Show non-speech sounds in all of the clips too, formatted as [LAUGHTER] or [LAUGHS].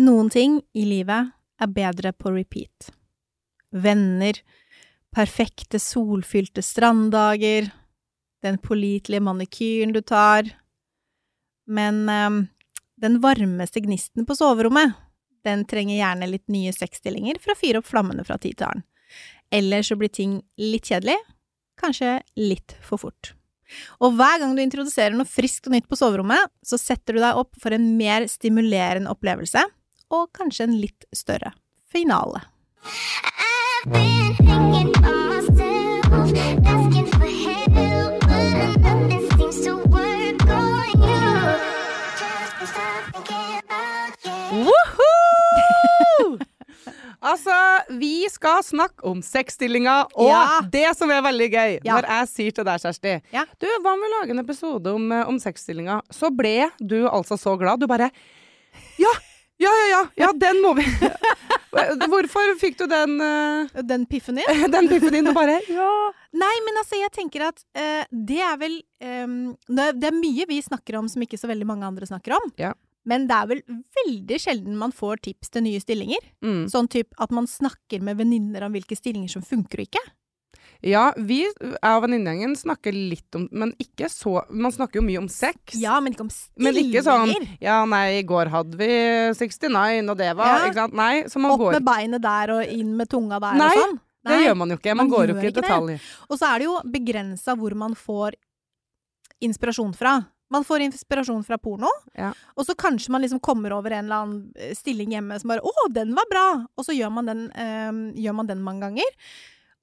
Noen ting i livet er bedre på repeat. Venner, perfekte solfylte stranddager, den pålitelige manikyren du tar. Men eh, den varmeste gnisten på soverommet, den trenger gjerne litt nye sexstillinger for å fyre opp flammene fra tid til annen. Eller så blir ting litt kjedelig, kanskje litt for fort. Og hver gang du introduserer noe friskt og nytt på soverommet, så setter du deg opp for en mer stimulerende opplevelse, og kanskje en litt større finale. I've been thinking by myself, asking for help, but nothing seems to work on you. Just stop thinking about you. Woohoo! [LAUGHS] Altså, vi skal snakke om sexstillinga, og Ja. det som er veldig gøy Ja. når jeg sier til deg, Kjersti Ja. Du, hva om vi lager en episode om, eh, om sexstillinga? Så ble du altså så glad. Du bare Ja! Ja, den må vi [LAUGHS] Hvorfor fikk du den uh... Den piffen din? [LAUGHS] Den piffen din og bare Ja. Nei, men altså, jeg tenker at uh, det er vel um, det, er mye vi snakker om som ikke så veldig mange andre snakker om. Ja. Men det er vel veldig sjelden man får tips til nye stillinger. Mm. Sånn typ at man snakker med venninner om hvilke stillinger som funker og ikke. Ja, vi, jeg og venninnegjengen snakker litt om Men ikke så Man snakker jo mye om sex. Ja, men ikke om stillinger. Men ikke sånn Ja, nei, i går hadde vi 69, og det var Ja. Ikke sant? Nei, så man Opp går med beinet der og inn med tunga der Nei, og sånn. Det gjør man jo ikke. Man, man går jo ikke i det. detalj. Og så er det jo begrensa hvor man får inspirasjon fra. Man får inspirasjon fra porno, Ja. og så kanskje man liksom kommer over en eller annen stilling hjemme som bare 'Å, den var bra!' Og så gjør man den, øh, gjør man den mange ganger.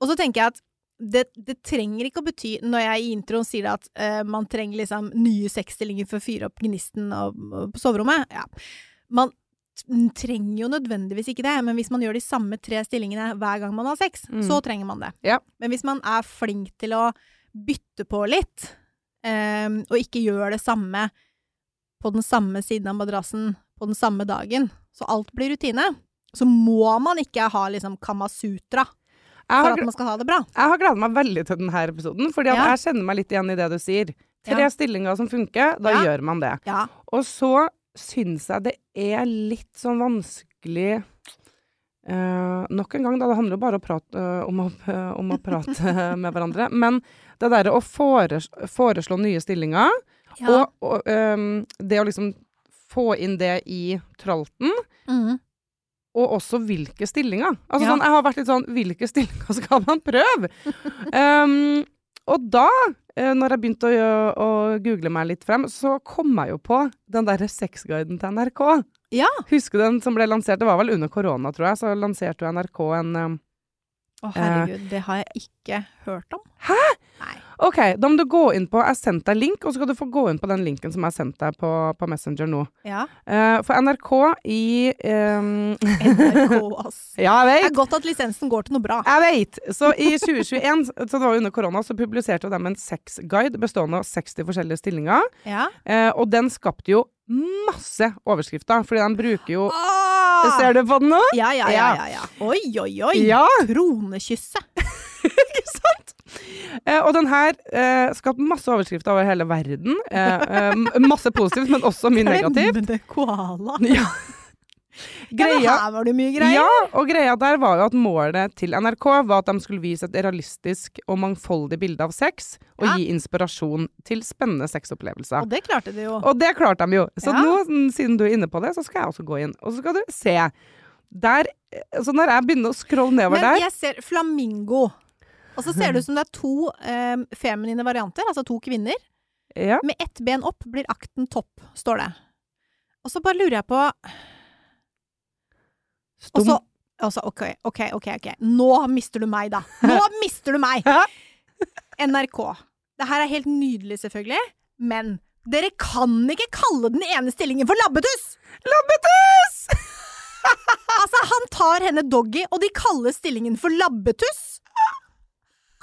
Og så tenker jeg at det, det trenger ikke å bety, når jeg i introen sier at uh, man trenger liksom nye sexstillinger for å fyre opp gnisten og, og på soverommet ja. Man trenger jo nødvendigvis ikke det, men hvis man gjør de samme tre stillingene hver gang man har sex, Mm. så trenger man det. Ja. Men hvis man er flink til å bytte på litt, um, og ikke gjør det samme på den samme siden av madrassen på den samme dagen, så alt blir rutine, så må man ikke ha liksom Kamasutra for har, at man skal ha det bra. jeg har gledet meg veldig til denne episoden, fordi Ja. jeg kjenner meg litt igjen i det du sier. Tre Ja. stillinger som funker, da Ja. gjør man det. Ja. Og så syns jeg det er litt sånn vanskelig Uh, Nok en gang, da. Det handler jo bare å prate, uh, om, å, om å prate [LAUGHS] med hverandre. Men det derre å foreslå, foreslå nye stillinger, ja. og, og um, det å liksom få inn det i tralten, Mhm. Og også hvilke stillinger. Altså Ja. sånn, jeg har vært litt sånn Hvilke stillinger [LAUGHS] skal man prøve? um, og da, eh, når jeg begynte å, å google meg litt frem, så kom jeg jo på den derre sexguiden til NRK. Ja. Husker du den som ble lansert? Det var vel under korona, tror jeg. Så lanserte jo NRK en Å, herregud, det har jeg ikke hørt om. Hæ? OK, da må du gå inn på Jeg har sendt deg link, og så skal du få gå inn på den linken som jeg har sendt deg på, på Messenger nå. Ja. Uh, for NRK i um, NRK, [LAUGHS] ass. Ja, jeg vet. Det er godt at lisensen går til noe bra. Jeg vet! Så i 2021, så det var jo under korona, så publiserte de en sexguide bestående av 60 forskjellige stillinger. Ja. Uh, og den skapte jo masse overskrifter, fordi de bruker jo Ah! Ser du på den nå? Ja, ja, ja, ja, ja. Oi, oi, oi. Ja! Kronekysset. [LAUGHS] Ikke sant? Eh, og den her eh, skapte masse overskrifter over hele verden. Eh, eh, masse positivt, men også mye negativt. Fremmede koala. [LAUGHS] Ja. Ja, Greia her var det mye greier. Ja, og greia der var jo at målet til NRK var at de skulle vise et realistisk og mangfoldig bilde av sex, og Ja. gi inspirasjon til spennende sexopplevelser. Og det klarte de jo. Og det klarte de jo. Så Ja. nå, siden du er inne på det, så skal jeg også gå inn. Og så skal du se. Der, eh, så når jeg begynner å scrolle nedover Men der jeg ser flamingo. Og så ser det ut som det er to eh, feminine varianter, altså to kvinner. ja, Med ett ben opp blir akten topp, står det. Og så bare lurer jeg på Og stum, så og så, OK, OK, OK. ok. Nå mister du meg, da. Nå [LAUGHS] mister du meg! NRK. Det her er helt nydelig, selvfølgelig, men dere kan ikke kalle den ene stillingen for labbetuss! Labbetuss! [LAUGHS] Altså, han tar henne doggy, og de kaller stillingen for labbetuss.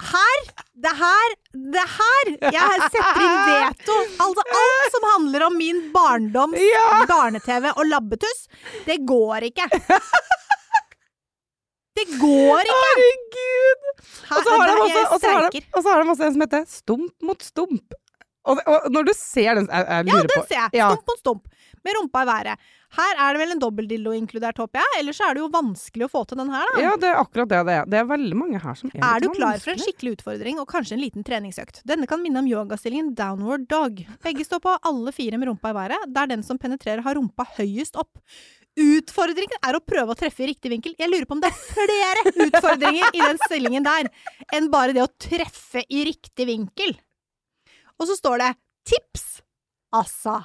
Her, det her, det her Jeg setter inn veto. Altså, alt som handler om min barndoms Ja. barne-TV og labbetuss, det går ikke. Det går ikke! Herregud! Og så har de også, en som heter Stump mot stump. Og, og når du ser den Jeg, jeg Ja, den ser jeg. Stump mot stump. Med rumpa i været. Her er det vel en dobbeltdildo inkludert, håper jeg? Ellers er det jo vanskelig å få til den her, da. Ja, det er akkurat det det er. Det er veldig mange her som er Er du klar for en skikkelig utfordring og kanskje en liten treningsøkt? Denne kan minne om yogastillingen downward dog. Begge står på alle fire med rumpa i været, der den som penetrerer har rumpa høyest opp. Utfordringen er å prøve å treffe i riktig vinkel. Jeg lurer på om det er flere utfordringer i den stillingen der enn bare det å treffe i riktig vinkel. Og så står det tips. Altså,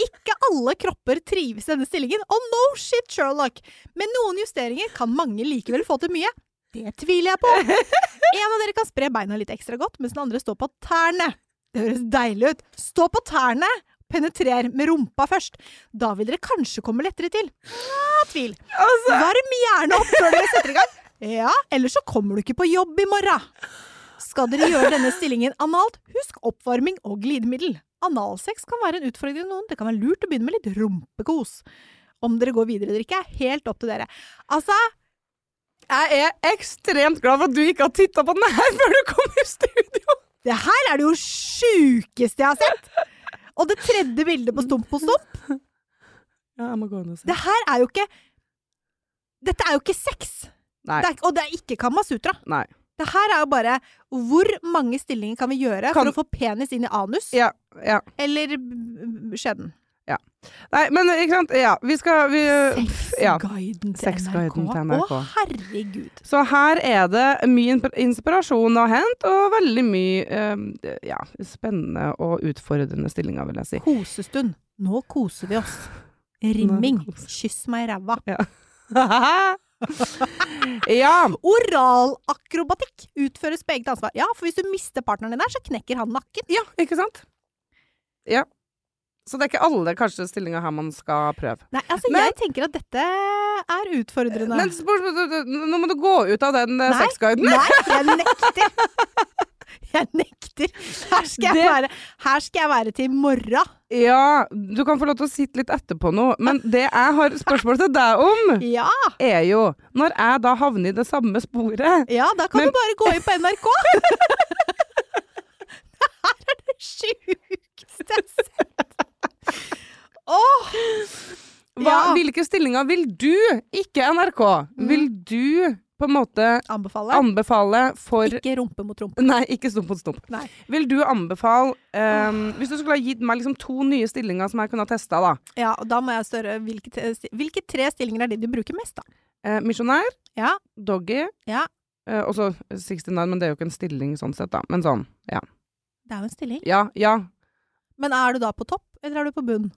ikke alle kropper trives i denne stillingen, og no shit, Sherlock! Med noen justeringer kan mange likevel få til mye. Det tviler jeg på. [LAUGHS] En av dere kan spre beina litt ekstra godt, mens den andre står på tærne. Det høres deilig ut. Stå på tærne! Penetrer med rumpa først. Da vil dere kanskje komme lettere til. Nja, tvil. Varm gjerne opp før dere setter i gang. Ja, ellers så kommer du ikke på jobb i morgen. Skal dere gjøre denne stillingen analt, husk oppvarming og glidemiddel. Analsex kan være en utfordring til noen. Det kan være lurt å begynne med litt rumpekos. Om dere går videre eller ikke, er helt opp til dere. Altså, Jeg er ekstremt glad for at du ikke har titta på den her [LAUGHS] før du kom i studio. det her er det jo sjukeste jeg har sett! Og det tredje bildet på Stump på Stump, Ja, jeg må gå inn og se. det her er jo ikke Dette er jo ikke sex. Det er, og det er ikke Kamasutra. Nei. Det her er jo bare hvor mange stillinger kan vi gjøre Kan- for å få penis inn i anus? Ja, ja. Eller skjeden? Ja. Nei, men ikke sant. Ja, vi skal vi, ja. Sexguiden til, Sexguiden til NRK. Å, herregud. Så her er det mye inspirasjon å hente, og veldig mye uh, ja, spennende og utfordrende stillinger, vil jeg si. Kosestund. Nå koser vi oss. Rimming. Kyss meg i ræva. ja. [LAUGHS] [LAUGHS] Oralakrobatikk utføres på eget ansvar. Ja, for hvis du mister partneren din der, så knekker han nakken. ja, ikke sant? Ja. Så det er ikke alle kanskje stillinger her man skal prøve. Nei, altså, Men- jeg tenker at dette er utfordrende. Men nå må du gå ut av den eh, sexguiden. Nei, jeg nekter. [LAUGHS] Jeg nekter. Her skal jeg, Det- være, her skal jeg være til i morgen. Ja, du kan få lov til å sitte litt etterpå nå, men det jeg har spørsmål til deg om, Ja, er jo Når jeg da havner i det samme sporet ja da kan Men- du bare gå inn på NRK. det [LAUGHS] [LAUGHS] her er det sjukeste jeg har sett. Åh! hva, Ja. Hvilke stillinger vil du, ikke NRK, vil du på en måte Anbefale. anbefale for Ikke rumpe mot rumpe. Nei, ikke stump mot stump. Nei. Vil du anbefale um, Hvis du skulle ha gitt meg liksom to nye stillinger som jeg kunne ha testa, da. Ja, og da må jeg større Hvilke, hvilke tre stillinger er det du bruker mest, da? Eh, misjonær, Ja. doggy, Ja. eh, og så 69, men det er jo ikke en stilling sånn sett, da. Men sånn, ja. Det er jo en stilling. Ja, ja. Men er du da på topp, eller er du på bunn?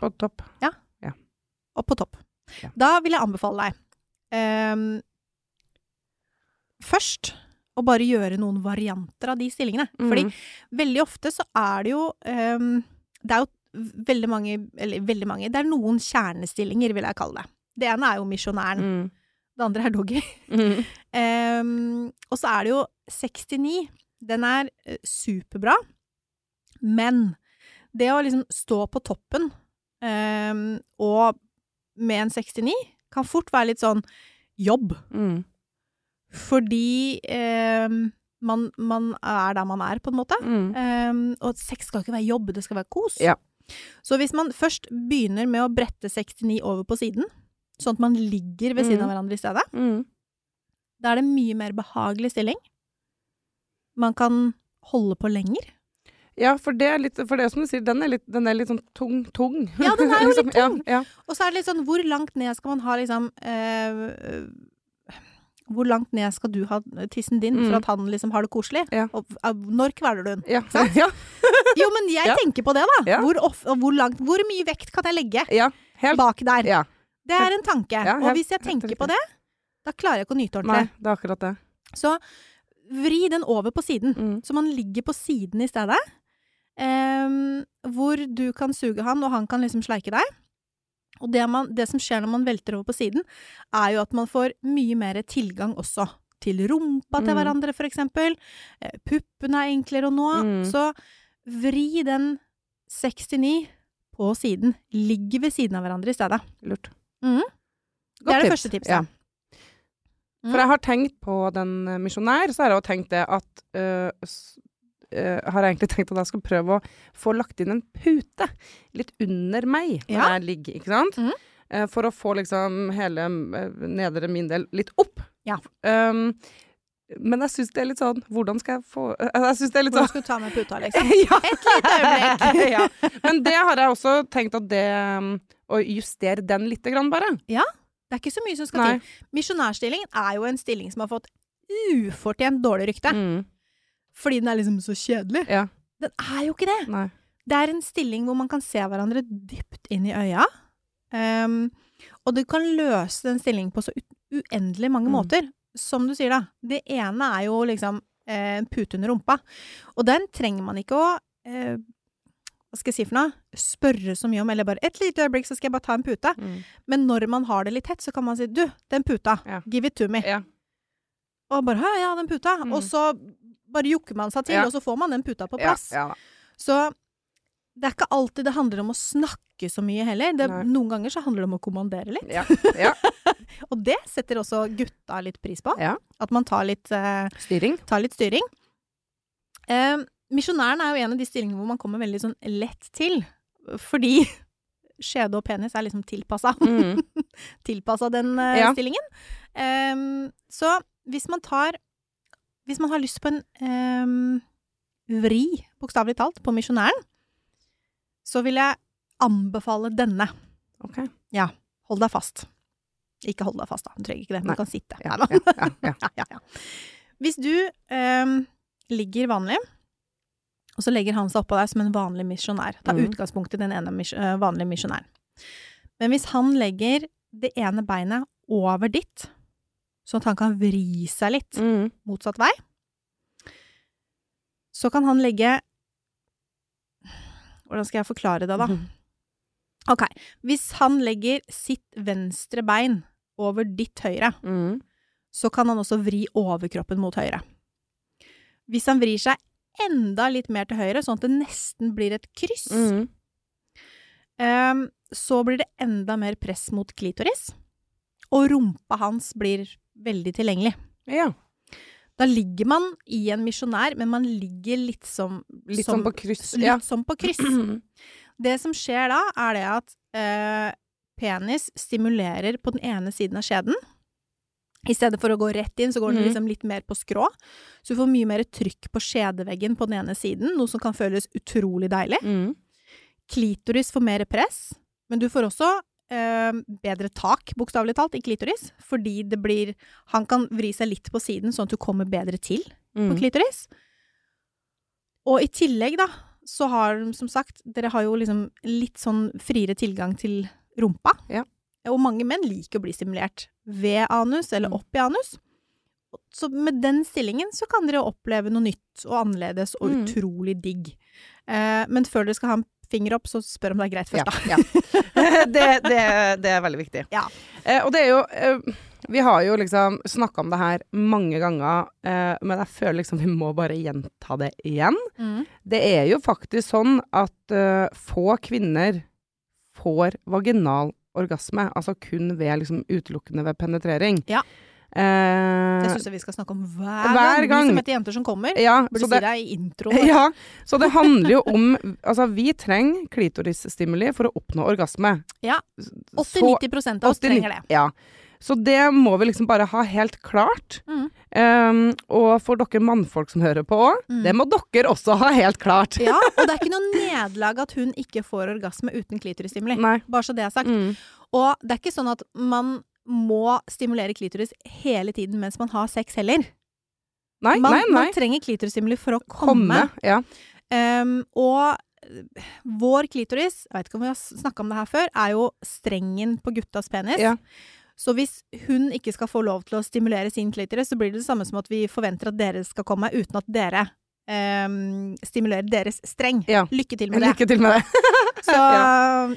På topp. Ja. ja. Og på topp. Ja. Da vil jeg anbefale deg ehm, først å bare gjøre noen varianter av de stillingene. Fordi Mm. veldig ofte så er det jo um, Det er jo veldig mange Eller veldig mange Det er noen kjernestillinger, vil jeg kalle det. Det ene er jo misjonæren. Mm. Det andre er doggy. Mm. um, [LAUGHS] og så er det jo 69. Den er eh, superbra. Men det å liksom stå på toppen um, og med en 69 kan fort være litt sånn jobb. Mm. Fordi ehm, man, man er der man er, på en måte. Mm. Ehm, og sex skal ikke være jobb, det skal være kos. Ja. Så hvis man først begynner med å brette 69 over på siden, sånn at man ligger ved siden Mm. av hverandre i stedet, Mm. da er det mye mer behagelig stilling. Man kan holde på lenger. Ja, for det er litt For det som du sier, den er litt, den er litt sånn tung, tung. Ja, den er jo [LAUGHS] litt tung. Ja, ja. Og så er det litt sånn, hvor langt ned skal man ha liksom eh, Hvor langt ned skal du ha tissen din Mm. for at han liksom har det koselig? Ja. Og eh, når kveler du den? Ja. [LAUGHS] Ja. Jo, men jeg [LAUGHS] tenker på det, da. Hvor, off, hvor, langt, hvor mye vekt kan jeg legge ja. Helt bak der? Ja. Det er en tanke. Ja, og hvis jeg tenker helt, på det, da klarer jeg ikke å nyte Nei, ordentlig. det er akkurat det. Så vri den over på siden. Mm. Så man ligger på siden i stedet. Um, hvor du kan suge han, og han kan liksom sleike deg. Og det, man, det som skjer når man velter over på siden, er jo at man får mye mer tilgang også. Til rumpa til Mm. hverandre, for eksempel. Eh, Puppene er enklere å nå. Mm. Så vri den 69 på siden. Ligger ved siden av hverandre i stedet. Lurt. Mm. Det er det tips. første tipset. Ja. Mm. For jeg har tenkt på den eh, misjonær, så har jeg jo tenkt det at eh, eh, har jeg egentlig tenkt at jeg skal prøve å få lagt inn en pute litt under meg når Ja. jeg ligger, ikke sant? Mhm. Uh, for å få liksom hele eh, nedre min del litt opp. Ja. Um, men jeg syns det er litt sånn Hvordan skal jeg få Jeg synes det er litt Hvordan sånn skal du ta med puta, [LAUGHS] liksom? ja. Et lite øyeblikk. [LAUGHS] ja. Men det har jeg også tenkt at det um, Å justere den lite grann, bare. Det er ikke så mye som skal Nei. til. Misjonærstillingen er jo en stilling som har fått ufortjent dårlig rykte. Mm. Fordi den er liksom så kjedelig. Ja. Den er jo ikke det. Nei. Det er en stilling hvor man kan se hverandre dypt inn i øya. Um, og du kan løse den stillingen på så uendelig mange Mm. måter. Som du sier, da. Det ene er jo liksom eh, en pute under rumpa. Og den trenger man ikke å eh, Hva skal jeg si for noe? Spørre så mye om, eller bare et lite øyeblikk, så skal jeg bare ta en pute. Mm. Men når man har det litt tett, så kan man si du, den puta, Ja. give it to me. Ja. Og bare «Hæ, ja, den puta. Mm. Og så bare jukker man seg til, Ja. og så får man den puta på plass. ja ja. Så det er ikke alltid det handler om å snakke så mye heller. Det, noen ganger så handler det om å kommandere litt. Ja. ja. [LAUGHS] Og det setter også gutta litt pris på. At man tar litt, eh, Styring. tar litt styring. Eh, misjonæren er jo en av de stillingene hvor man kommer veldig sånn lett til. Fordi [LAUGHS] skjede og penis er liksom tilpassa. Mm. [LAUGHS] tilpassa den eh, stillingen. Um, så hvis man tar Hvis man har lyst på en um, vri, bokstavelig talt, på misjonæren, så vil jeg anbefale denne. Ok. Ja. Hold deg fast. Ikke hold deg fast, da. Du trenger ikke det. Du Nei. Kan sitte. Ja, ja, ja, ja. Ja, [LAUGHS] ja, ja. Hvis du um, ligger vanlig, og så legger han seg oppå deg som en vanlig misjonær Ta mm. utgangspunkt i den ene mis øh, vanlige misjonæren. Men hvis han legger det ene beinet over ditt, sånn at han kan vri seg litt Mm. motsatt vei, så kan han legge Hvordan skal jeg forklare det, da? Mhm. Ok, hvis han legger sitt venstre bein over ditt høyre, Mm. så kan han også vri overkroppen mot høyre. Hvis han vrir seg enda litt mer til høyre, sånn at det nesten blir et kryss, ehm, så blir det enda mer press mot klitoris, og rumpa hans blir veldig tilgjengelig. Ja. Da ligger man i en misjonær, men man ligger litt som Litt som, som på kryss. Litt Ja. som på kryss. [CLEARS THROAT] Det som skjer da, er det at øh, penis stimulerer på den ene siden av skjeden. I stedet for å gå rett inn, så går den Mhm. liksom litt mer på skrå. Så du får mye mer trykk på skjedeveggen på den ene siden, noe som kan føles utrolig deilig. Mm. Klitoris får mer press, men du får også eh, bedre tak, bokstavelig talt, i klitoris, fordi det blir Han kan vri seg litt på siden, sånn at du kommer bedre til på Mm. klitoris. Og i tillegg, da, så har de som sagt Dere har jo liksom litt sånn friere tilgang til rumpa. Ja. Og mange menn liker å bli stimulert ved anus, eller Mm. opp i anus. Så med den stillingen så kan dere oppleve noe nytt og annerledes og Mm. utrolig digg. Eh, men før dere skal ha en finger opp, så spør om det er greit først, da. Ja, ja. [LAUGHS] [LAUGHS] det, det, det er veldig viktig. Ja. Eh, og det er jo eh, Vi har jo liksom snakka om det her mange ganger, eh, men jeg føler liksom vi må bare gjenta det igjen. Mm. Det er jo faktisk sånn at eh, få kvinner får vaginal orgasme, altså kun ved liksom utelukkende ved penetrering. Ja. Eh, Det syns jeg vi skal snakke om hver, Hver gang. Vi som heter jenter som kommer. ja, Burde si det, i introen. [LAUGHS] ja, så det handler jo om Altså, vi trenger klitorisstimuli for å oppnå orgasme. Ja. 80-90 av oss 89 trenger det. Ja. Så det må vi liksom bare ha helt klart. Mm. Um, og for dere mannfolk som hører på òg, Mm. det må dere også ha helt klart. Ja, [LAUGHS] og det er ikke noe nederlag at hun ikke får orgasme uten klitorisstimuli. Bare så det er sagt. Mm. Og det er ikke sånn at man må stimulere klitoris hele tiden mens man har sex heller. Nei, Man, nei, nei. man trenger klitorisstimuli for å komme. Komme. Ja. um, og eh, vår klitoris, jeg vet ikke om vi har snakka om det her før, er jo strengen på guttas penis. Ja. Så hvis hun ikke skal få lov til å stimulere sin klitoris, så blir det det samme som at vi forventer at dere skal komme uten at dere ehm, stimulere deres streng. Ja. Lykke til med det. Lykke til med det. [LAUGHS] Så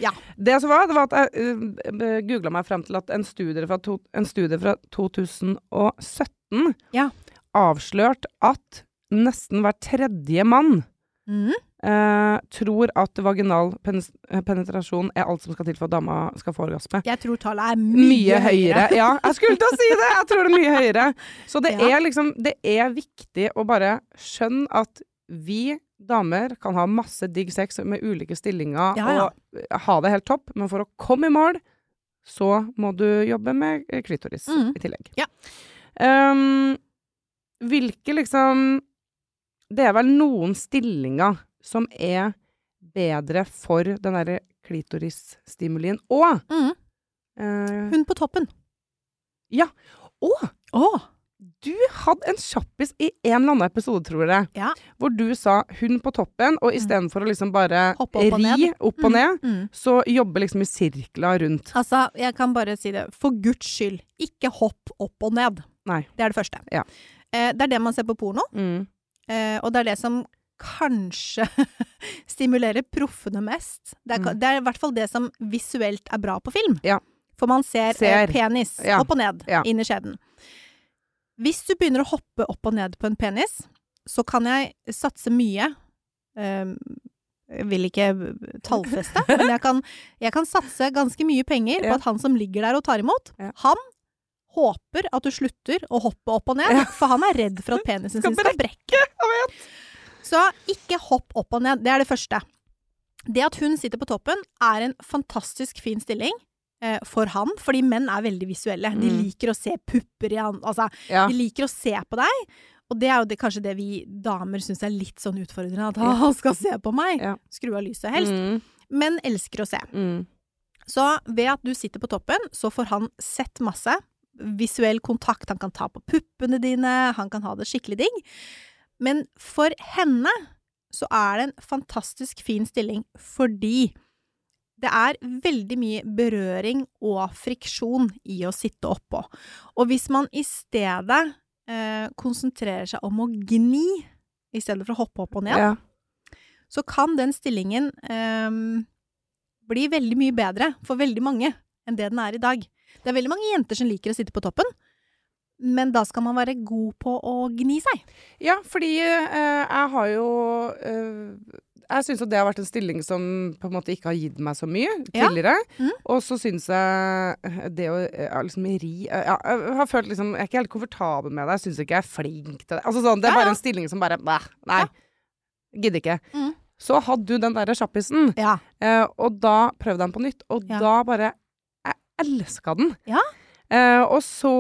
ja. Det som var, det var at jeg uh, googla meg frem til at en studie fra, to, en studie fra 2017 Ja. avslørte at nesten hver tredje mann Mm. Eh, tror at vaginal penes penetrasjon er alt som skal til for at dama skal få orgasme. Jeg tror tallet er mye, Mye høyere. Ja, jeg skulle til å si det! Jeg tror det er mye høyere. Så det [LAUGHS] Ja. er liksom Det er viktig å bare skjønne at vi damer kan ha masse digg sex med ulike stillinger Ja, ja. og eh, ha det helt topp, men for å komme i mål, så må du jobbe med eh, klitoris mm. i tillegg. Ja. Um, hvilke liksom Det er vel noen stillinger som er bedre for den derre klitorisstimulien. Og Mm. eh, Hun på toppen. Ja. Og oh. Du hadde en kjappis i en eller annen episode, tror jeg, Ja. hvor du sa 'hun på toppen', og istedenfor å liksom bare Hoppe opp ri opp og ned, Mm. så jobbe liksom i sirkler rundt. Altså, jeg kan bare si det. For guds skyld, ikke hopp opp og ned. Nei. Det er det første. Ja. Eh, det er det man ser på porno, Mm. eh, og det er det som kanskje [LAUGHS] stimulerer proffene mest. Det er, Mm. det er i hvert fall det som visuelt er bra på film. Ja. For man ser, Ser. Eh, penis Ja. opp og ned Ja. inn i skjeden. Hvis du begynner å hoppe opp og ned på en penis, så kan jeg satse mye. Eh, jeg vil ikke tallfeste, [LAUGHS] men jeg kan, jeg kan satse ganske mye penger på at han som ligger der og tar imot, han håper at du slutter å hoppe opp og ned, for han er redd for at penisen sin skal brekke. Så ikke hopp opp og ned. Det er det første. Det at hun sitter på toppen, er en fantastisk fin stilling. Eh, for han, fordi menn er veldig visuelle. De Mm. liker å se pupper i han, altså, Ja. de liker å se på deg. Og det er jo det, kanskje det vi damer syns er litt sånn utfordrende. At han skal se på meg! Ja. Skru av lyset helst. Mm. Men elsker å se. Mm. Så ved at du sitter på toppen, så får han sett masse. Visuell kontakt. Han kan ta på puppene dine, han kan ha det skikkelig digg. Men for henne så er det en fantastisk fin stilling fordi det er veldig mye berøring og friksjon i å sitte oppå. Og hvis man i stedet eh, konsentrerer seg om å gni i stedet for å hoppe opp og ned, Ja. så kan den stillingen eh, bli veldig mye bedre for veldig mange enn det den er i dag. Det er veldig mange jenter som liker å sitte på toppen, men da skal man være god på å gni seg. Ja, fordi eh, jeg har jo eh, Jeg syns det har vært en stilling som på en måte ikke har gitt meg så mye Ja. tidligere. Mm. Og så syns jeg det å ja, liksom ri eh, ja, Jeg har følt liksom Jeg er ikke helt komfortabel med det. Jeg syns ikke jeg er flink til det. Altså sånn, Det er Ja, ja. bare en stilling som bare Nei. nei Ja. Gidder ikke. Mm. Så hadde du den derre sjappisen, Ja. eh, og da prøvde jeg den på nytt, og Ja. da bare Jeg elska den. Ja. Eh, og så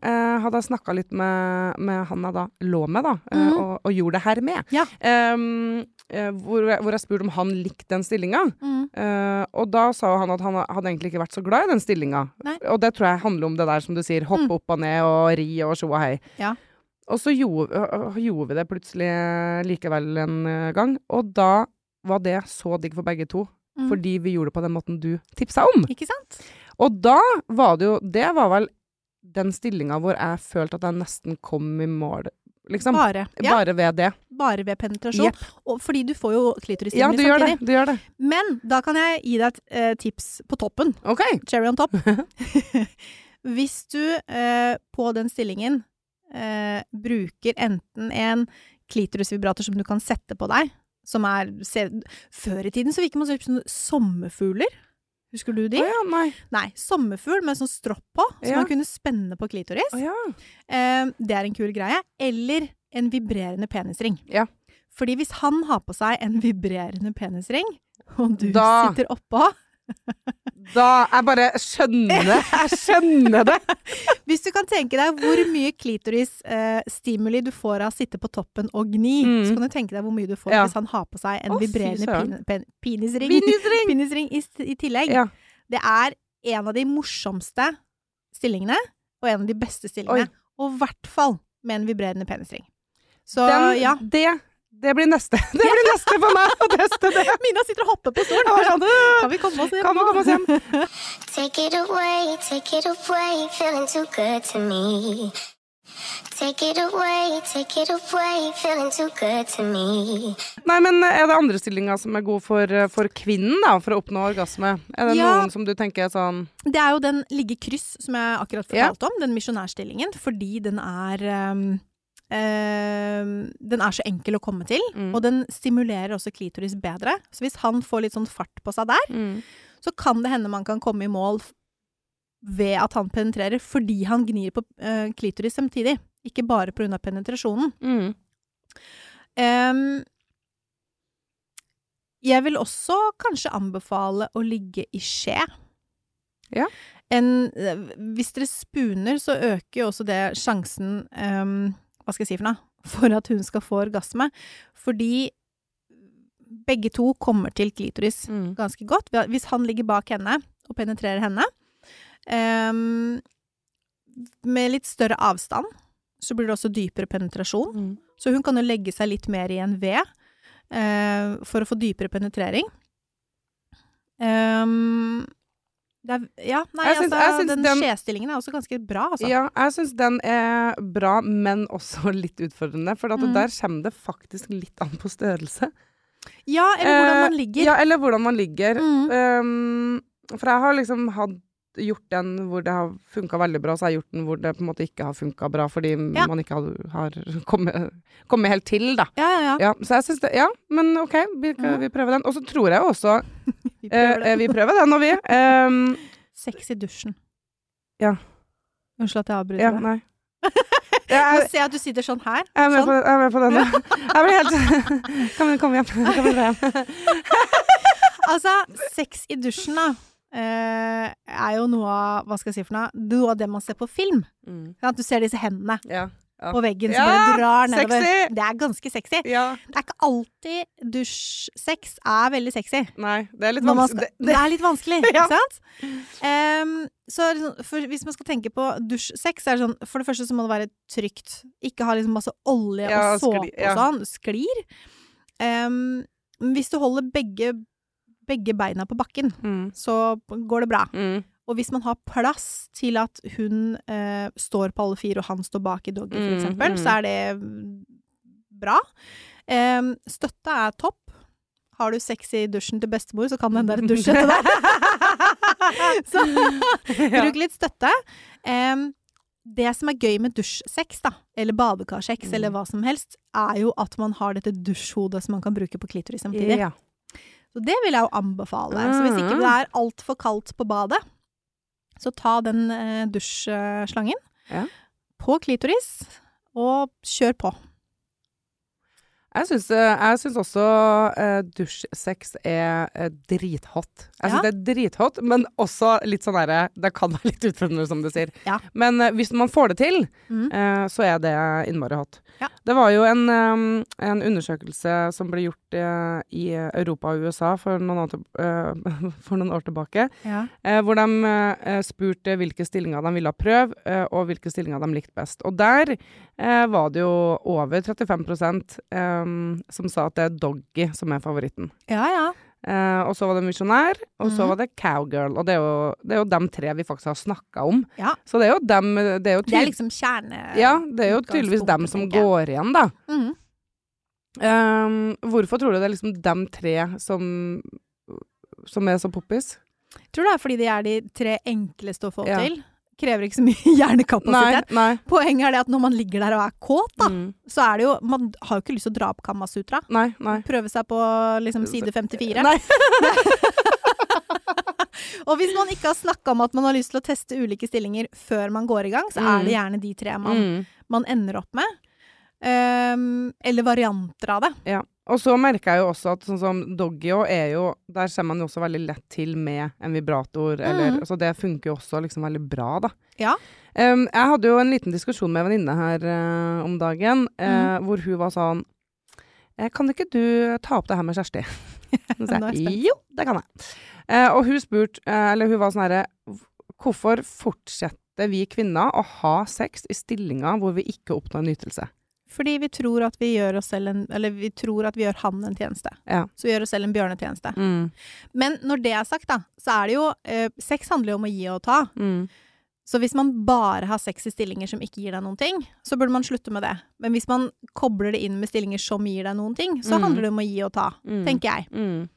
eh, hadde jeg snakka litt med, med han jeg da lå med, da, mm -hmm. og, og gjorde det her med. Ja. Eh, hvor, hvor jeg spurte om han likte den stillinga. Mm. Eh, og da sa han at han hadde egentlig ikke vært så glad i den stillinga. Og det tror jeg handler om det der som du sier, hoppe Mm. opp og ned og ri og tjo og hei. Ja. Og så gjorde, gjorde vi det plutselig likevel en gang, og da var det så digg for begge to. Mm. Fordi vi gjorde det på den måten du tipsa om. Ikke sant? Og da var det jo Det var vel den stillinga hvor jeg følte at jeg nesten kom i mål, liksom. Bare. Ja, Bare ved det. bare ved penetrasjon. Yep. Og fordi du får jo klitorisstimuli Ja, du gjør det. Du gjør det. Men da kan jeg gi deg et eh, tips på toppen. OK. Cherry on top. [LAUGHS] [LAUGHS] Hvis du eh, på den stillingen eh, bruker enten en klitorisvibrator som du kan sette på deg, som er se, Før i tiden så virker man som sommerfugler. Husker du de? Å ja, nei. Nei, sommerfugl med sånn stropp på, som Ja. man kunne spenne på klitoris. Å ja. Eh, det er en kul greie. Eller en vibrerende penisring. Ja. Fordi hvis han har på seg en vibrerende penisring, og du Da- sitter oppå [LAUGHS] Da Jeg bare skjønner det. Jeg skjønner det. [LAUGHS] Hvis du kan tenke deg hvor mye klitoris-stimuli du får av å sitte på toppen og gni, Mm. så kan du tenke deg hvor mye du får Ja. hvis han har på seg en Å, vibrerende pin, pen, penisring, Penisring! penisring i, i tillegg. Ja. Det er en av de morsomste stillingene, og en av de beste stillingene. Oi. Og i hvert fall med en vibrerende penisring. Så Den, ja. det, det blir neste. [LAUGHS] Det blir neste for meg å teste det. [LAUGHS] Mina sitter og hopper på stolen. Sånn, Kan vi komme oss hjem? Kan vi komme oss hjem? [LAUGHS] Take it away, take it away, feeling too good to me. Take it away, take it away, feeling too good to me. Nei, men er det andre stillinger som er god for, for kvinnen, da, for å oppnå orgasme? Er det Ja. noen som du tenker er sånn Det er jo den ligge kryss som jeg akkurat Ja. fortalte om, den misjonærstillingen, fordi den er ehm, ehm, Den er så enkel å komme til, Mm. og den stimulerer også klitoris bedre. Så hvis han får litt sånn fart på seg der, så kan det hende man kan komme i mål ved at han penetrerer fordi han gnir på uh, klitoris samtidig. Ikke bare pga. penetrasjonen. Mm. Ehm, Jeg vil også kanskje anbefale å ligge i skje. Ja. En, eh, hvis dere spuner, så øker jo også det sjansen ehm, Hva skal jeg si for noe? [LAUGHS] For at hun skal få orgasme. Fordi begge to kommer til klitoris Mm. ganske godt. Hvis han ligger bak henne og penetrerer henne um, med litt større avstand, så blir det også dypere penetrasjon. Mm. Så hun kan jo legge seg litt mer i en V uh, for å få dypere penetrering. Det er, ja, nei, Jeg syns- altså, den, den- skjestillingen er også ganske bra, altså. Ja, jeg syns den er bra, men også [LAUGHS] litt utfordrende. For Mm. der kommer det faktisk litt an på størrelse. Ja, eller hvordan man Eh, ligger. Ja, eller hvordan man ligger. Mm. Um, for jeg har liksom hatt gjort den hvor det har funka veldig bra, så har jeg gjort den hvor det på en måte ikke har funka bra, fordi Ja. man ikke har, har kommet, kommet helt til, da. Ja, ja, ja. Ja, så jeg syns det Ja, men OK, vi, vi prøver den. Og så tror jeg også [LAUGHS] Vi eh, prøver eh, Vi prøver den, og vi. Um, Sex i dusjen. Ja. Unnskyld at jeg avbryter ja, nei. [LAUGHS] Jeg, ser at du sitter sånn her. jeg er med Sånn. på, jeg er med på den. [LAUGHS] Jeg blir helt Kan vi komme hjem? Kan vi dra hjem? Altså, sex i dusjen, da, eh, er jo noe av Hva skal jeg si for noe? Noe av det man ser på film. Mm. At du ser disse hendene Ja. Ja. på veggen Ja, som bare drar nedover. sexy! Det er ganske sexy. ja. Det er ikke alltid dusjsex er veldig sexy. Nei, det er litt vanskelig. skal, Det- er litt vanskelig, [LAUGHS] Ja. ikke sant? Um, så sånn- for hvis man skal tenke på dusjsex, er det sånn For det første så må det være trygt. Ikke ha liksom masse olje Ja, og såpe ja. og sånn. Sklir. Um, hvis du holder begge, begge beina på bakken, Mm. så går det bra. Mm. Og hvis man har plass til at hun eh, står på alle fire og han står bak i doggy, for Mm, eksempel, mm. så er det mm, bra. Eh, støtte er topp. Har du sex i dusjen til bestemor, så kan den der dusje til deg. [LAUGHS] så [LAUGHS] bruk litt støtte. Em, det som er gøy med dusjsex, da, eller badekarsex, Mm. eller hva som helst, er jo at man har dette dusjhodet som man kan bruke på klitoris samtidig. Ja. Så det vil jeg jo anbefale. Så hvis ikke det er altfor kaldt på badet, så ta den eh, dusjslangen Ja. på klitoris, og kjør på. Jeg syns, eh, jeg syns også uh, dusjsex er uh, drithot. Jeg syns Ja. det er drithot, men også litt sånn derre Det kan være litt utfordrende, som du sier. Ja. Men uh, hvis man får det til, Mm. uh, så er det innmari hot. Ja. Det var jo en, um, en undersøkelse som ble gjort i Europa og USA for noen, år til, [LAUGHS] for noen år tilbake, Ja. hvor de spurte hvilke stillinger de ville prøve, eh, og hvilke stillinger de likte best. Og der var det jo over 35 eh, som sa at det er doggy som er favoritten. ja, ja. Uh, og så var det misjonær, og så Mhm. var det cowgirl. Og det er jo, det er jo dem tre vi faktisk har snakka om. Ja. Så det er jo dem Det er jo, Det er liksom kjerne... ja, det er jo tydeligvis dem som går igjen, da. Mm. Eh, hvorfor tror du det er liksom dem tre som, som er så poppis? Tror det er fordi de er de tre enkleste å få Ja. til. Krever ikke så mye [LAUGHS] hjernekapasitet. nei. Poenget er det at når man ligger der og er kåt, da, Mm. så er det jo Man har jo ikke lyst til å dra opp Kamasutra. Nei, nei. Prøve seg på liksom side 54. Nei. [LAUGHS] Og hvis man ikke har snakka om at man har lyst til å teste ulike stillinger før man går i gang, så er Mm. det gjerne de tre man, Mm. man ender opp med. Um, eller varianter av det. Ja. Og så merker jeg jo også at sånn som doggy er jo Der ser man jo også veldig lett til med en vibrator, eller Mhm. Så det funker jo også liksom veldig bra, da. Ja. Um, jeg hadde jo en liten diskusjon med en venninne her uh, om dagen, uh, mm. hvor hun var sånn eh, Kan ikke du ta opp det her med Kjersti? [LAUGHS] Så jeg jo, det kan jeg. Uh, og hun spurte, eller hun var sånn herre Hvorfor fortsetter vi kvinner å ha sex i stillinger hvor vi ikke oppnår nytelse? Fordi vi tror at vi gjør oss selv en Eller vi tror at vi gjør han en tjeneste. Ja. Så vi gjør oss selv en bjørnetjeneste. Mm. Men når det er sagt, da, så er det jo eh, Sex handler jo om å gi og ta. Mm. Så hvis man bare har sex i stillinger som ikke gir deg noen ting, så burde man slutte med det. Men hvis man kobler det inn med stillinger som gir deg noen ting, så Mm. handler det om å gi og ta, Mm. tenker jeg. Mm.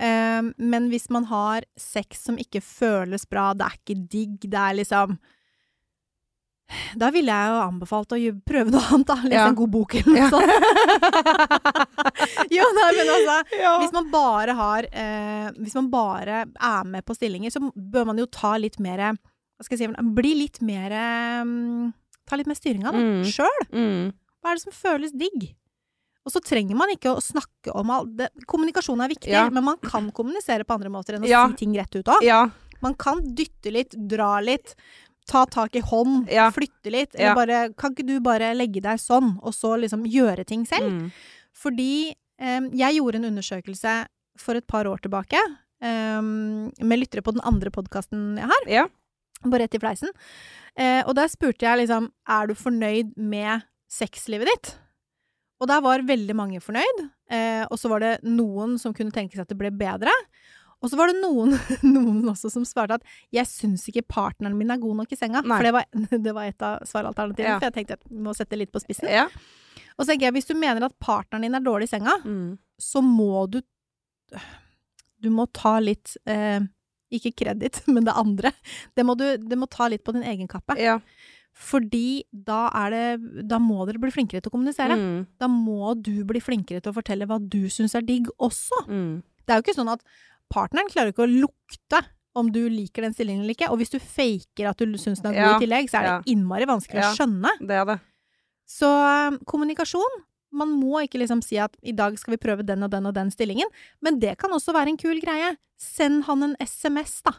Um, men hvis man har sex som ikke føles bra, det er ikke digg, det er liksom Da ville jeg jo anbefalt å prøve noe annet, da. Lese Ja. en god bok eller noe sånt. [LAUGHS] jo, nei, men altså Ja. Hvis man bare har eh, Hvis man bare er med på stillinger, så bør man jo ta litt mer Hva skal jeg si Bli litt mer um, Ta litt mer styringa, da. Mm. Sjøl. Mm. Hva er det som føles digg? Og så trenger man ikke å snakke om alt det. Kommunikasjon er viktig, Ja. men man kan kommunisere på andre måter enn å si ting rett ut òg. Ja. Man kan dytte litt, dra litt, ta tak i hånd, Ja. flytte litt. Ja. Bare Kan ikke du bare legge deg sånn, og så liksom gjøre ting selv? Mm. Fordi um, jeg gjorde en undersøkelse for et par år tilbake um, med lyttere på den andre podkasten jeg har, Ja. Bare Rett i fleisen. Uh, og der spurte jeg liksom Er du fornøyd med sexlivet ditt? Og der var veldig mange fornøyd. Uh, og så var det noen som kunne tenke seg at det ble bedre. Og så var det noen, [LAUGHS] noen også som svarte at 'jeg syns ikke partneren min er god nok i senga'. Nei. For det var, [LAUGHS] det var et av svaralternativene. Ja. For jeg tenkte at vi må sette litt på spissen. Ja. Og så tenker jeg hvis du mener at partneren din er dårlig i senga, Mm. så må du Du må ta litt eh, Ikke kreditt, [LAUGHS] men det andre. Det må, du, det må ta litt på din egen kappe. Ja. Fordi da er det Da må dere bli flinkere til å kommunisere. Mm. Da må du bli flinkere til å fortelle hva du syns er digg også. Mm. Det er jo ikke sånn at partneren klarer ikke å lukte om du liker den stillingen eller ikke. Og hvis du faker at du syns den er god Ja, i tillegg, så er det innmari vanskelig Ja. å skjønne. Det er det. Så um, kommunikasjon Man må ikke liksom si at i dag skal vi prøve den og den og den stillingen, men det kan også være en kul greie. Send han en SMS, da.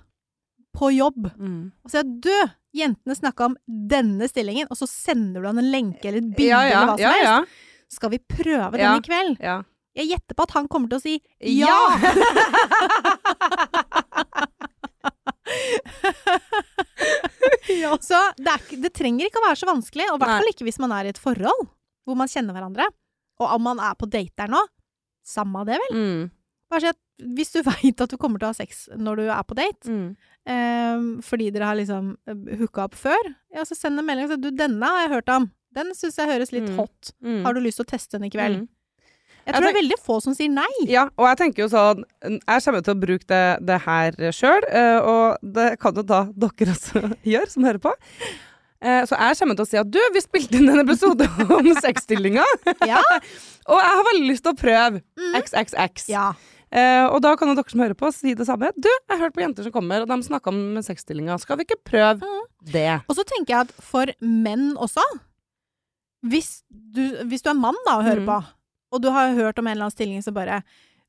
På jobb. Mm. Og si at du, jentene snakka om denne stillingen, og så sender du han en lenke eller et bilde Ja, ja, eller hva som ja, ja. helst. Skal vi prøve Ja. den i kveld? ja. Jeg gjetter på at han kommer til å si Ja! ja. [LAUGHS] Så det, ikke- det trenger ikke å være så vanskelig, og i hvert fall ikke hvis man er i et forhold hvor man kjenner hverandre. Og om man er på date der nå, samme det vel. Mm. Bare si at hvis du [LAUGHS] veit at du kommer til å ha sex når du er på date, Mm. eh, fordi dere har liksom hooka opp før, ja, så send en melding og si du, denne har jeg hørt om. Den syns jeg høres litt Mm. hot. Mm. Har du lyst til å teste den i kveld? Jeg Jeg tror det er veldig få som sier nei. Ja, og jeg tenker jo sånn Jeg kommer til å bruke det, det her sjøl, og det kan jo da dere også [LAUGHS] gjøre, som hører på. Eh, Så jeg kommer til å si at du, vi spilte inn en episode [LAUGHS] om sexstillinga, Ja. [LAUGHS] og jeg har veldig lyst til å prøve Mm. XXX. ja. Eh, og da kan dere som hører på, si det samme. Du, jeg har hørt på jenter som kommer, og de snakka om sexstillinga. Skal vi ikke prøve Mm. det? Og så tenker jeg at for menn også Hvis du, hvis du er mann da og hører Mm. på, og du har hørt om en eller annen stilling som bare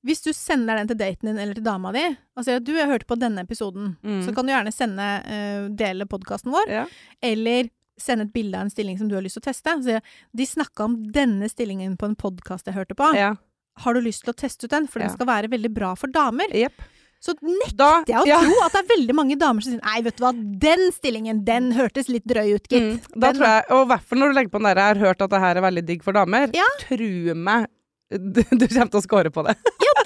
Hvis du sender den til daten din eller til dama di og sier at du, jeg hørte på denne episoden, Mm. så kan du gjerne sende, uh, dele podkasten vår, Ja. eller sende et bilde av en stilling som du har lyst til å teste. Så, de snakka om denne stillingen på en podkast jeg hørte på. ja. Har du lyst til å teste ut den? For den Ja. skal være veldig bra for damer. Jepp. Så nekter jeg å ja. tro at det er veldig mange damer som sier nei, vet du hva, den stillingen, den hørtes litt drøy ut, gitt. Mm, da tror jeg, og i hvert fall når du legger på den der 'jeg har hørt at det her er veldig digg for damer', Ja. tru meg, du, [LAUGHS] du kommer til å score på det. [LAUGHS] Ja,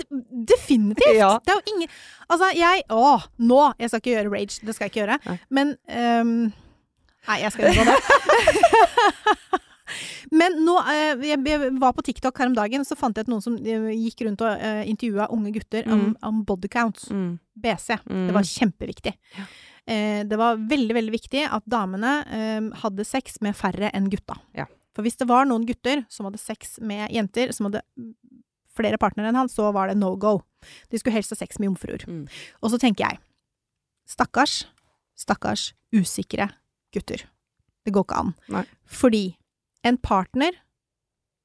definitivt. Ja. Det er jo ingen Altså, jeg Å, nå! Jeg skal ikke gjøre rage, det skal jeg ikke gjøre. Nei. Men ehm, Nei, jeg skal unngå det. [LAUGHS] Men nå eh, jeg, var på TikTok her om dagen, så fant jeg ut noen som eh, gikk rundt og uh, intervjua unge gutter om, Mm. om body counts. Mm. BC. Mm. Det var kjempeviktig. Ja. Eh, det var veldig, veldig viktig at damene eh, hadde sex med færre enn gutta. Ja. For hvis det var noen gutter som hadde sex med jenter som hadde flere partnere enn han, så var det no go. De skulle helst ha sex med jomfruer. Mm. Og så tenker jeg, stakkars, stakkars usikre gutter. Det går ikke an. Nei. Fordi en partner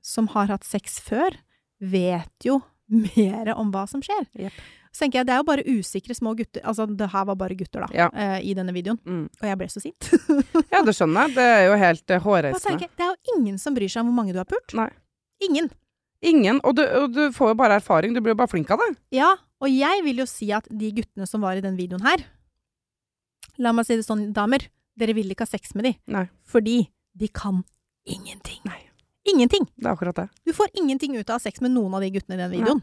som har hatt sex før, vet jo [LAUGHS] mer om hva som skjer. Yep. Så tenker jeg, det er jo bare usikre små gutter. Altså, det her var bare gutter, da, Ja. uh, i denne videoen. Mm. Og jeg ble så sint. [LAUGHS] Ja, det skjønner jeg. Det er jo helt uh, hårreisende. det er jo ingen som bryr seg om hvor mange du har pult. Nei. Ingen. Ingen. Og du, og du får jo bare erfaring. Du blir jo bare flink av det. Ja, og jeg vil jo si at de guttene som var i den videoen her La meg si det sånn, damer. Dere vil ikke ha sex med de. Nei. Fordi de kan ingenting. Nei. Ingenting. Det er akkurat det. Du får ingenting ut av sex med noen av de guttene i den videoen.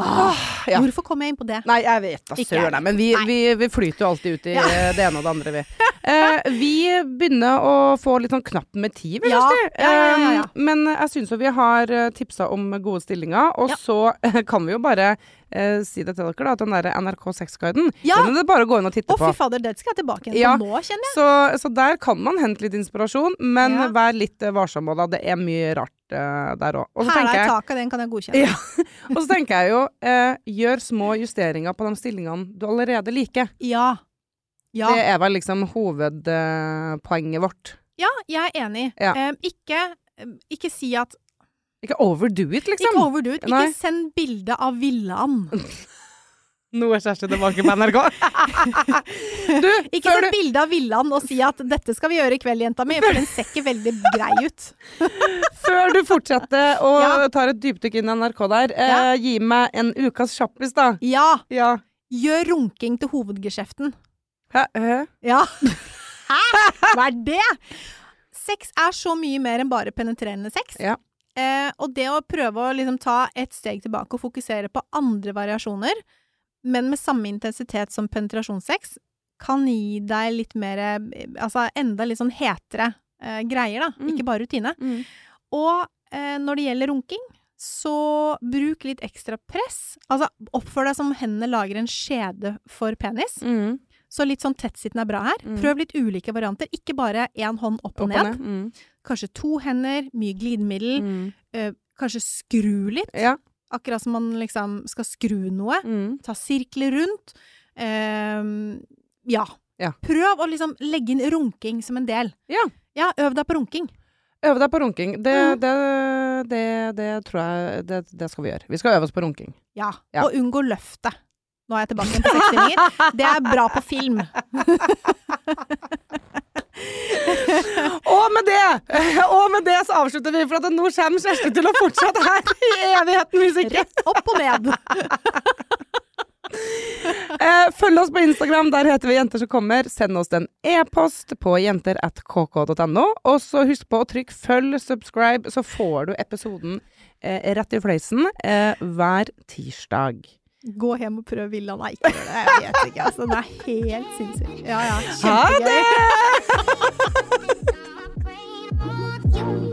Ah, ja. Hvorfor kom jeg inn på det? Nei, jeg vet da søren. Men vi, vi, vi flyter jo alltid ut i Ja. eh, [LAUGHS] det ene og det andre, vi. Eh, vi begynner å få litt sånn knapp med tid, vil jeg Ja, si. Eh, Men jeg syns jo vi har uh, tipsa om gode stillinger, og så eh, [LAUGHS] kan vi jo bare eh, si det til dere, da, at den derre NRK Sexguiden, Ja! den er det bare å gå inn og titte Å, på. fy fader, det skal jeg tilbake igjen Ja. nå, kjenner jeg. Så, så der kan man hente litt inspirasjon, men Ja. vær litt eh, varsom med det. Det er mye rart eh, der òg. Her er Hæla i taket, den kan jeg godkjenne. Ja. [LAUGHS] Og så tenker jeg jo, eh, gjør små justeringer på de stillingene du allerede liker. Ja. Ja. Det er vel liksom hovedpoenget vårt. ja, jeg er enig. Ja. Em, ikke, ikke si at Ikke overdo it, liksom. Ikke overdo it. Nei. Ikke send bilde av villaen. [LAUGHS] Nå er Kjersti tilbake på NRK. [LAUGHS] du, Ikke send du, bilde av villaen og si at 'dette skal vi gjøre i kveld, jenta mi', for den ser ikke veldig grei ut. [LAUGHS] før du fortsetter og Ja. tar et dypdykk inn i NRK der, eh, Ja. gi meg en ukas kjappis, da. Ja, Ja. gjør runking til hovedgeskjeften. Hæ? Hæ? Ja. Hæ? Hva er det? Sex er så mye mer enn bare penetrerende sex. Ja. Eh, og det å prøve å liksom ta et steg tilbake og fokusere på andre variasjoner, men med samme intensitet som penetrasjonssex, kan gi deg litt mer Altså enda litt sånn hetere eh, greier, da. Mm. Ikke bare rutine. Mm. Og eh, når det gjelder runking, så bruk litt ekstra press. Altså oppfør deg som hendene lager en skjede for penis. Mm. Så litt sånn tettsittende er bra her. Mm. Prøv litt ulike varianter. Ikke bare én hånd opp Opp og ned. ned. Mm. Kanskje to hender, mye glidemiddel. Mm. Øh, kanskje skru litt. Ja. Akkurat som man liksom skal skru noe. Mm. Ta sirkler rundt. Uh, ja. Ja. Prøv å liksom legge inn runking som en del. Ja. Ja, øv deg på runking. Øve deg på runking. Det, Mm. det, det, det tror jeg det, det skal vi gjøre. Vi skal øve oss på runking. Ja. Ja. Og unngå løftet. Nå er jeg tilbake igjen på sexstillinger. Det er bra på film. Og med det Og med det så avslutter vi, for at nå kommer Kjersti til å fortsette her i evigheten, hvis ikke. Rett opp og ned. Eh, følg oss på Instagram, der heter vi Jenter som kommer. Send oss en e-post på jenter.kk.no. Og så husk på å trykke følg, subscribe, så får du episoden eh, rett i fleisen eh, hver tirsdag. Gå hjem og prøv villa. Nei, ikke gjør det. Jeg vet ikke. Altså, det er helt sinnssykt Ja, ja. Kjempegøy. Ha det! [LAUGHS] [LAUGHS]